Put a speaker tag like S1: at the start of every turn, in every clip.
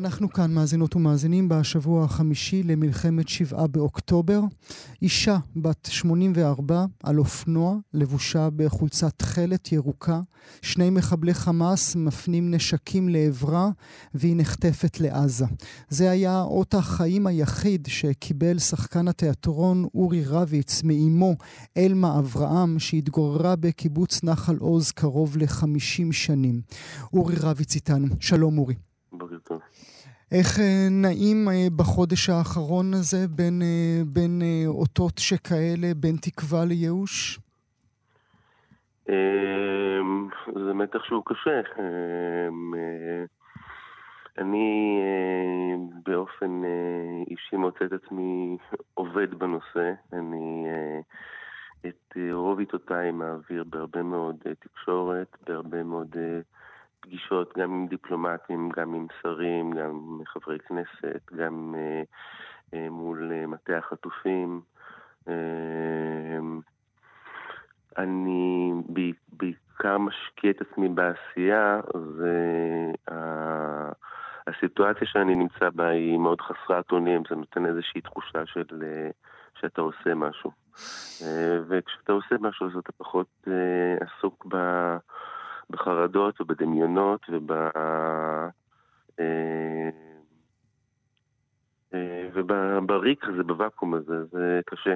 S1: אנחנו כאן מאזינות ומאזינים בשבוע החמישי למלחמת שבעה באוקטובר. אישה בת 84 על אופנוע, לבושה בחולצת תכלת ירוקה. שני מחבלי חמאס מפנים נשקים לעברה והיא נחטפת לעזה. זה היה אות החיים היחיד שקיבל שחקן התיאטרון אורי רביץ מאימו אלמה אברהם שהתגוררה בקיבוץ נחל עוז קרוב ל-50 שנים. אורי רביץ איתנו. שלום אורי. איך אה, נעים אה, בחודש האחרון הזה בין, אה, בין אותות שכאלה, בין תקווה לייאוש?
S2: אמ, זה מתח שהוא קשה. אמ, אני באופן אישי מוצא את עצמי עובד בנושא. אני את רוב עיתותיי מעביר בהרבה מאוד תקשורת, בהרבה מאוד... פגישות גם עם דיפלומטים, גם עם שרים, גם עם חברי כנסת, גם אה, אה, מול אה, מטה החטופים. אני בעיקר משקיע את עצמי בעשייה, והסיטואציה שאני נמצא בה היא מאוד חסרת אונים, זה נותן איזושהי תחושה של שאתה עושה משהו. וכשאתה עושה משהו אז אתה פחות עסוק ב... בחרדות ובדמיונות וב... אה, אה, ובריק הזה, בוואקום הזה, זה קשה.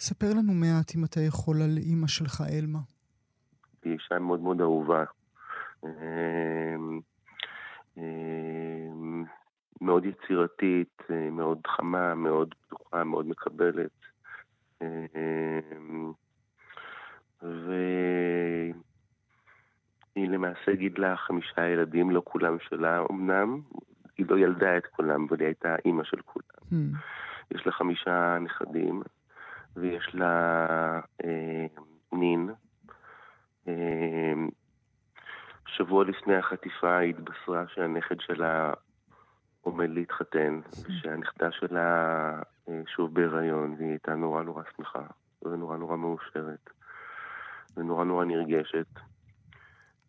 S1: ספר לנו מעט, אם אתה יכול, על אימא שלך, אלמה.
S2: היא אישה מאוד מאוד אהובה. אה, מאוד יצירתית, מאוד חמה, מאוד פתוחה, מאוד מקבלת. והיא היא למעשה גידלה חמישה ילדים, לא כולם שלה אמנם. היא לא ילדה את כולם, אבל היא הייתה אימא של כולם. Mm. יש לה חמישה נכדים, ויש לה אה, נין. אה, שבוע לפני החטיפה היא התבשרה שהנכד שלה עומד להתחתן. ושהנכדה שלה אה, שוב בהיריון, והיא הייתה נורא נורא שמחה, ונורא נורא מאושרת, ונורא נורא נרגשת.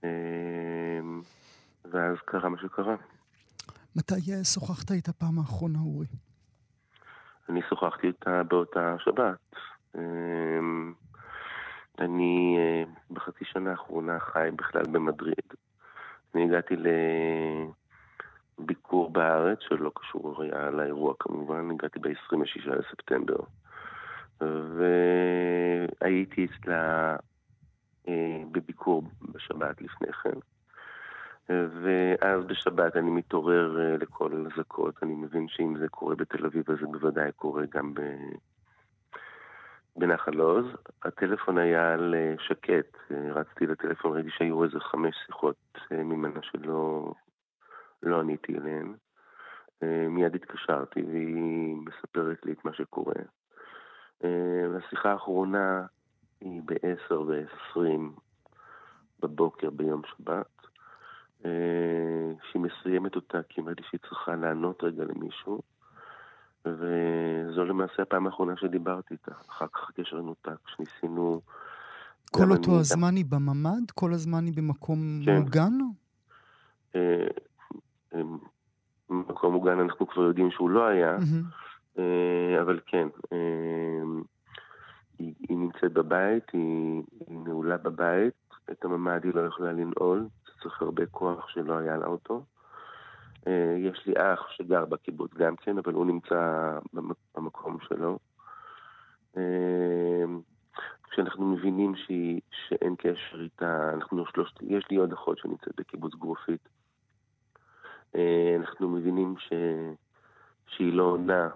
S2: אמ, ואז קרה מה שקרה.
S1: מתי שוחחת איתה פעם האחרונה, אורי?
S2: אני שוחחתי איתה באותה שבת. אמ, אני אה, בחצי שנה האחרונה חי בכלל במדריד. אני הגעתי לביקור בארץ, שלא קשור היה לאירוע כמובן, הגעתי ב-26 לספטמבר. והייתי אצלה בביקור בשבת לפני כן. ואז בשבת אני מתעורר אה, לכל אזעקות, אני מבין שאם זה קורה בתל אביב אז זה בוודאי קורה גם ב... בנחל עוז. הטלפון היה על אה, שקט, רצתי לטלפון, ראיתי שהיו איזה חמש שיחות ממנה שלא לא עניתי אליהן. מיד התקשרתי והיא מספרת לי את מה שקורה. השיחה האחרונה היא ב-10 ו-20 בבוקר ביום שבת. אה, שהיא מסיימת אותה כי אמרתי שהיא צריכה לענות רגע למישהו. וזו למעשה הפעם האחרונה שדיברתי איתה. אחר כך הקשר נותק, כשניסינו...
S1: כל אותו אני... הזמן היא בממ"ד? כל הזמן היא במקום כן. מוגן?
S2: אה, אה, מקום מוגן אנחנו כבר יודעים שהוא לא היה. אבל כן. היא, היא נמצאת בבית, היא, היא נעולה בבית, את הממ"ד היא לא יכולה לנעול, צריך הרבה כוח שלא היה לה אותו. אה, יש לי אח שגר בקיבוץ גם כן, אבל הוא נמצא במקום שלו. אה, כשאנחנו מבינים שהיא, שאין קשר איתה, אנחנו שלושת, יש לי עוד אחות שנמצאת בקיבוץ גרופית. אה, אנחנו מבינים ש, שהיא לא עונה,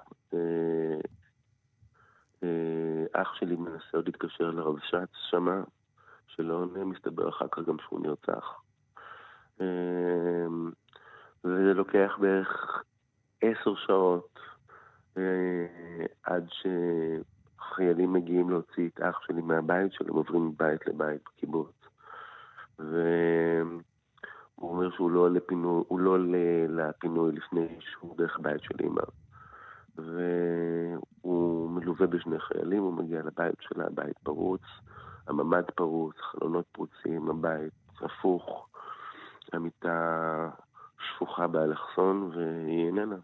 S2: אח שלי מנסה עוד להתקשר לרבש"ץ שמה, שלא עונה, מסתבר אחר כך גם שהוא נרצח. אה, וזה לוקח בערך עשר שעות אה, עד שחיילים מגיעים להוציא את אח שלי מהבית שלו, עוברים מבית לבית בקיבוץ. והוא אומר שהוא לא עולה, פינוי, לא לפינוי לפני שהוא דרך בית של. והוא מלווה בשני חיילים, הוא מגיע לבית שלה, הבית פרוץ, הממ"ד פרוץ, חלונות פרוצים, הבית הפוך, המיטה שפוכה באלכסון והיא איננה.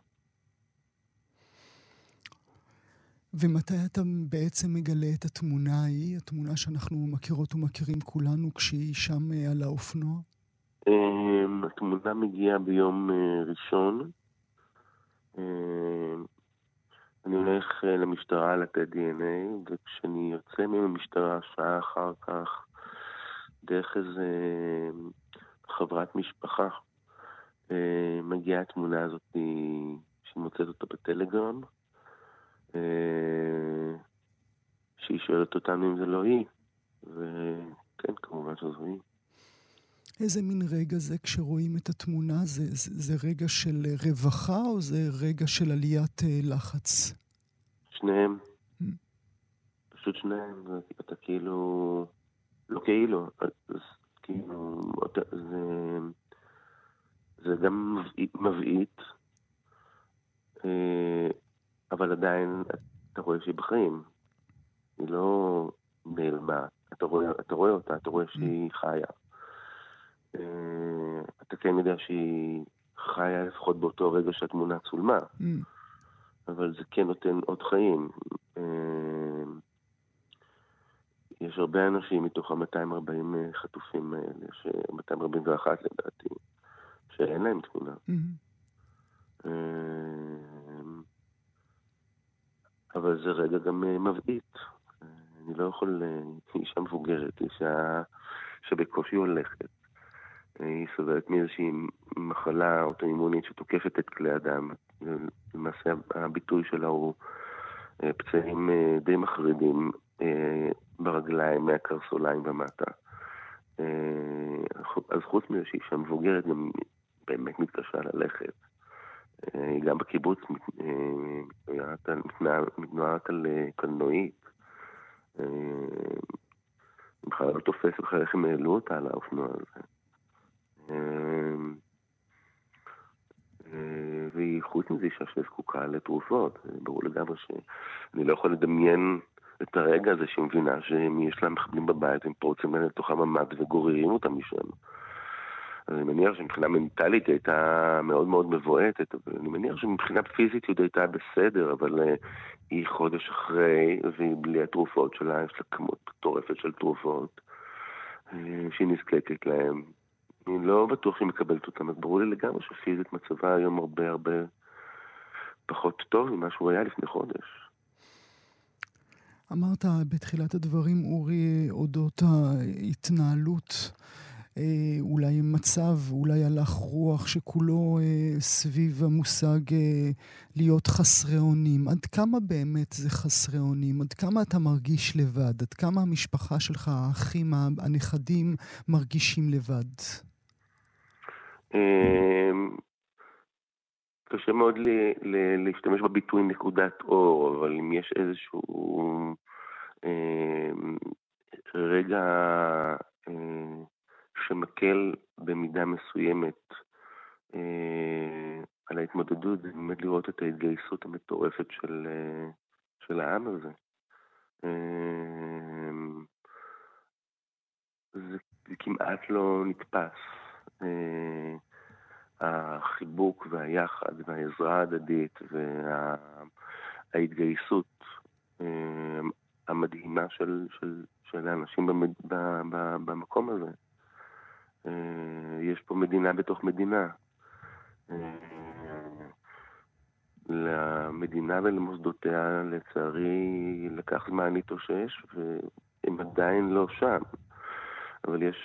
S1: ומתי אתה בעצם מגלה את התמונה ההיא, התמונה שאנחנו מכירות ומכירים כולנו, כשהיא שם אה, על האופנוע?
S2: אמ, התמונה מגיעה ביום אה, ראשון. אני הולך אה, למשטרה לתת DNA, וכשאני יוצא מהמשטרה שעה אחר כך, דרך איזה חברת משפחה, מגיעה התמונה הזאת שהיא מוצאת אותה בטלגרם. אה, שהיא שואלת אותנו אם זה לא היא, וכן, כמובן שזו היא.
S1: איזה מין רגע זה כשרואים את התמונה? זה, זה, זה רגע של רווחה או זה רגע של עליית uh, לחץ?
S2: שניהם. Mm. פשוט שניהם. אתה כאילו... לא כאילו, אז כאילו... זה, זה גם מבעית. אה, אבל עדיין אתה רואה שהיא בחיים. היא לא נעלמה. אתה רואה, אתה רואה אותה, אתה רואה שהיא mm. חיה. אה, אתה כן יודע שהיא חיה לפחות באותו רגע שהתמונה צולמה. Mm. אבל זה כן נותן עוד חיים. אה, יש הרבה אנשים מתוך ה-240 חטופים האלה, 241 לדעתי, שאין להם תמונה. Mm-hmm. אבל זה רגע גם אה, מבעית. אני לא יכול... אה, אישה מבוגרת, אישה שבקושי הולכת. אה, היא סובלת מאיזושהי מחלה אוטואימונית שתוקפת את כלי הדם. למעשה הביטוי שלה הוא פצעים די מחרידים ברגליים, מהקרסוליים ומטה. אז חוץ מזה שהיא אישה מבוגרת, גם באמת מתקשה ללכת. היא גם בקיבוץ מתנועת על אה, קלנועית. בכלל לא אחרי איך הם העלו אותה על האופנוע הזה. אה, והיא חוץ מזה אישה שזקוקה לתרופות. ברור לגמרי שאני לא יכול לדמיין את הרגע הזה שהיא מבינה שיש לה מחבלים בבית, הם פורצים לתוך הממ"ד וגוררים אותם משם. אני מניח שמבחינה מנטלית היא הייתה מאוד מאוד מבועטת, אבל אני מניח שמבחינה פיזית היא הייתה בסדר, אבל uh, היא חודש אחרי, והיא בלי התרופות שלה, יש לה כמות מטורפת של תרופות uh, שהיא נזקקת להן. אני לא בטוח שהיא מקבלת אותן, אז ברור לי לגמרי שפיזית מצבה היום הרבה הרבה פחות טוב ממה שהוא היה לפני חודש.
S1: אמרת בתחילת הדברים, אורי, אודות ההתנהלות אה, אולי מצב, אולי הלך רוח שכולו אה, סביב המושג אה, להיות חסרי אונים. עד כמה באמת זה חסרי אונים? עד כמה אתה מרגיש לבד? עד כמה המשפחה שלך, האחים, הנכדים, מרגישים לבד?
S2: אמ, קשה מאוד להשתמש בביטוי נקודת אור, אבל אם יש איזשהו אמ, רגע אמ, שמקל במידה מסוימת אה, על ההתמודדות זה באמת לראות את ההתגייסות המטורפת של, אה, של העם הזה. אה, זה כמעט לא נתפס. אה, החיבוק והיחד והעזרה ההדדית וההתגייסות אה, המדהימה של, של, של האנשים במד, במקום הזה. אה, יש פה מדינה בתוך מדינה. למדינה ולמוסדותיה, לצערי, לקח זמן להתאושש, והם עדיין לא שם. אבל יש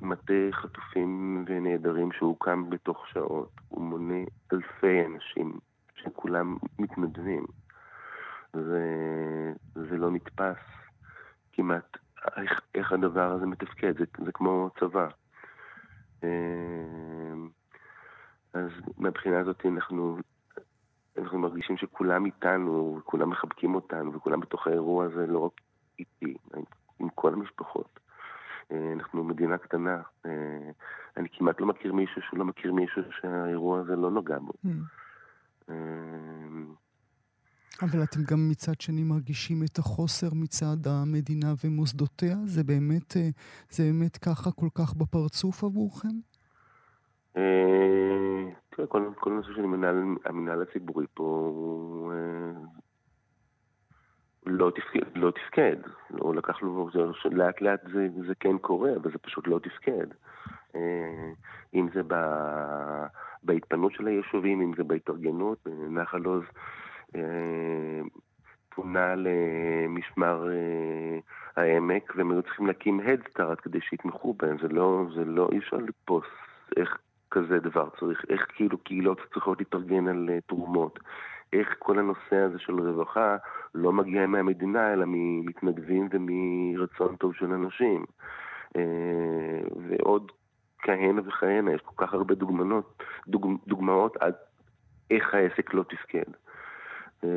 S2: מטה חטופים ונעדרים שהוקם בתוך שעות. הוא מונה אלפי אנשים שכולם מתנדבים. זה, זה לא נתפס כמעט איך, איך הדבר הזה מתפקד, זה, זה כמו צבא. אמ, אז מהבחינה הזאת אנחנו, אנחנו מרגישים שכולם איתנו, וכולם מחבקים אותנו, וכולם בתוך האירוע הזה, לא רק איתי, עם כל המשפחות. אה, אנחנו מדינה קטנה. אה, אני כמעט לא מכיר מישהו שלא מכיר מישהו שהאירוע הזה לא נוגע בו. Mm. אמ,
S1: אבל אתם גם מצד שני מרגישים את החוסר מצד המדינה ומוסדותיה? זה באמת, אה, זה באמת ככה כל כך בפרצוף עבורכם?
S2: אה, תראה, כל הנושא של המנהל הציבורי פה לא תפקד, לא תפקד. לא לקח לו, לאט לאט זה, זה כן קורה, אבל זה פשוט לא תפקד. אם זה ב... בהתפנות של היישובים, אם זה בהתארגנות, נחל עוז אה, פונה למשמר אה, העמק, והם היו צריכים להקים הדסטארט כדי שיתמכו בהם, זה לא, זה לא, אי אפשר לתפוס איך כזה דבר צריך, איך כאילו קהילות צריכות להתארגן על אה, תרומות, איך כל הנושא הזה של רווחה לא מגיע מהמדינה, אלא ממתנדבים ומרצון טוב של אנשים. ועוד כהנה וכהנה, יש כל כך הרבה דוגמנות, דוג, דוגמאות עד איך העסק לא תפקד.
S1: אה,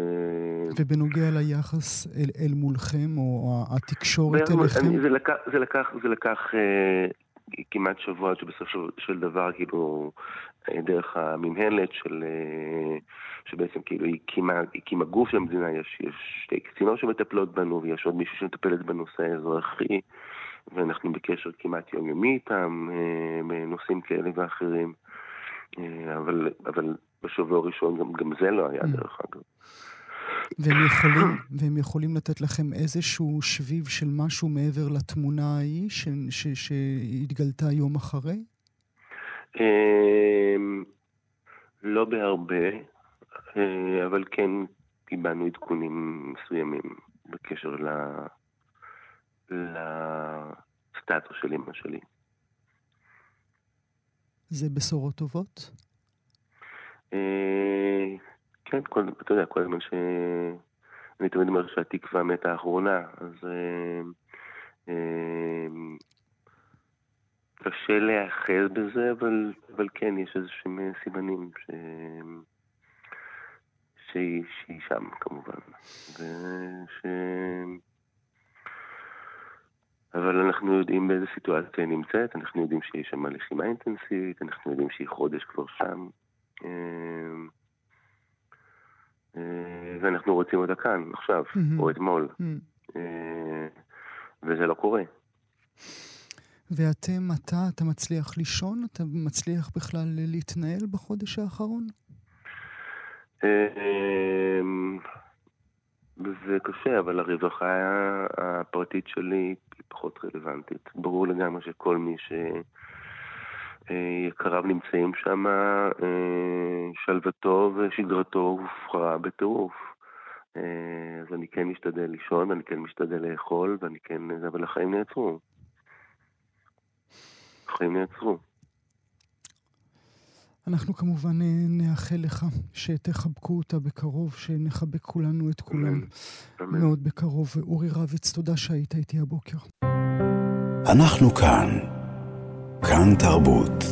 S1: ובנוגע ליחס אל, אל מולכם, או התקשורת אליכם?
S2: זה לקח, זה לקח, זה לקח אה, כמעט שבוע שבסוף של, של דבר, כאילו, אה, דרך המינהלת של... אה, שבעצם כאילו היא הקימה, הקימה גוף של המדינה, יש, יש שתי קצינות שמטפלות בנו ויש עוד מישהו שמטפלת בנושא האזרחי. ואנחנו בקשר כמעט יומיומי איתם אה, בנושאים כאלה ואחרים. אבל, אבל בשבוע הראשון גם, גם זה לא היה, mm. דרך אגב.
S1: והם יכולים, והם יכולים לתת לכם איזשהו שביב של משהו מעבר לתמונה ההיא ש, ש, שהתגלתה יום אחרי?
S2: אמ, לא בהרבה, אה, אבל כן קיבלנו עדכונים מסוימים בקשר ל... לסטטוס של אמא שלי.
S1: זה בשורות טובות?
S2: אה, כן, כל, אתה יודע, כל הזמן ש... אני תמיד אומר שהתקווה מתה האחרונה, אז אה, אה, קשה להיאחז בזה, אבל, אבל כן, יש איזשהם סימנים ש... שהיא, שהיא שם כמובן. וש... אבל אנחנו יודעים באיזה סיטואציה היא נמצאת, אנחנו יודעים שיש שם לחימה אינטנסיבית, אנחנו יודעים שהיא חודש כבר שם. אה, ואנחנו רוצים אותה כאן, עכשיו, או אתמול. אה, וזה לא קורה.
S1: ואתם, אתה, אתה מצליח לישון? אתה מצליח בכלל להתנהל בחודש האחרון?
S2: אמ, זה קשה, אבל הרווחה הפרטית שלי היא פחות רלוונטית. ברור לגמרי שכל מי שיקריו נמצאים שם, אה, שלוותו ושגרתו הופרה בטירוף. אה, אז אני כן משתדל לישון, אני כן משתדל לאכול, ואני כן... אבל החיים נעצרו. החיים נעצרו.
S1: אנחנו כמובן אה, נאחל לך שתחבקו אותה בקרוב, שנחבק כולנו את כולם מאוד בקרוב. אורי רביץ, תודה שהיית איתי הבוקר. אנחנו כאן. כאן תרבות.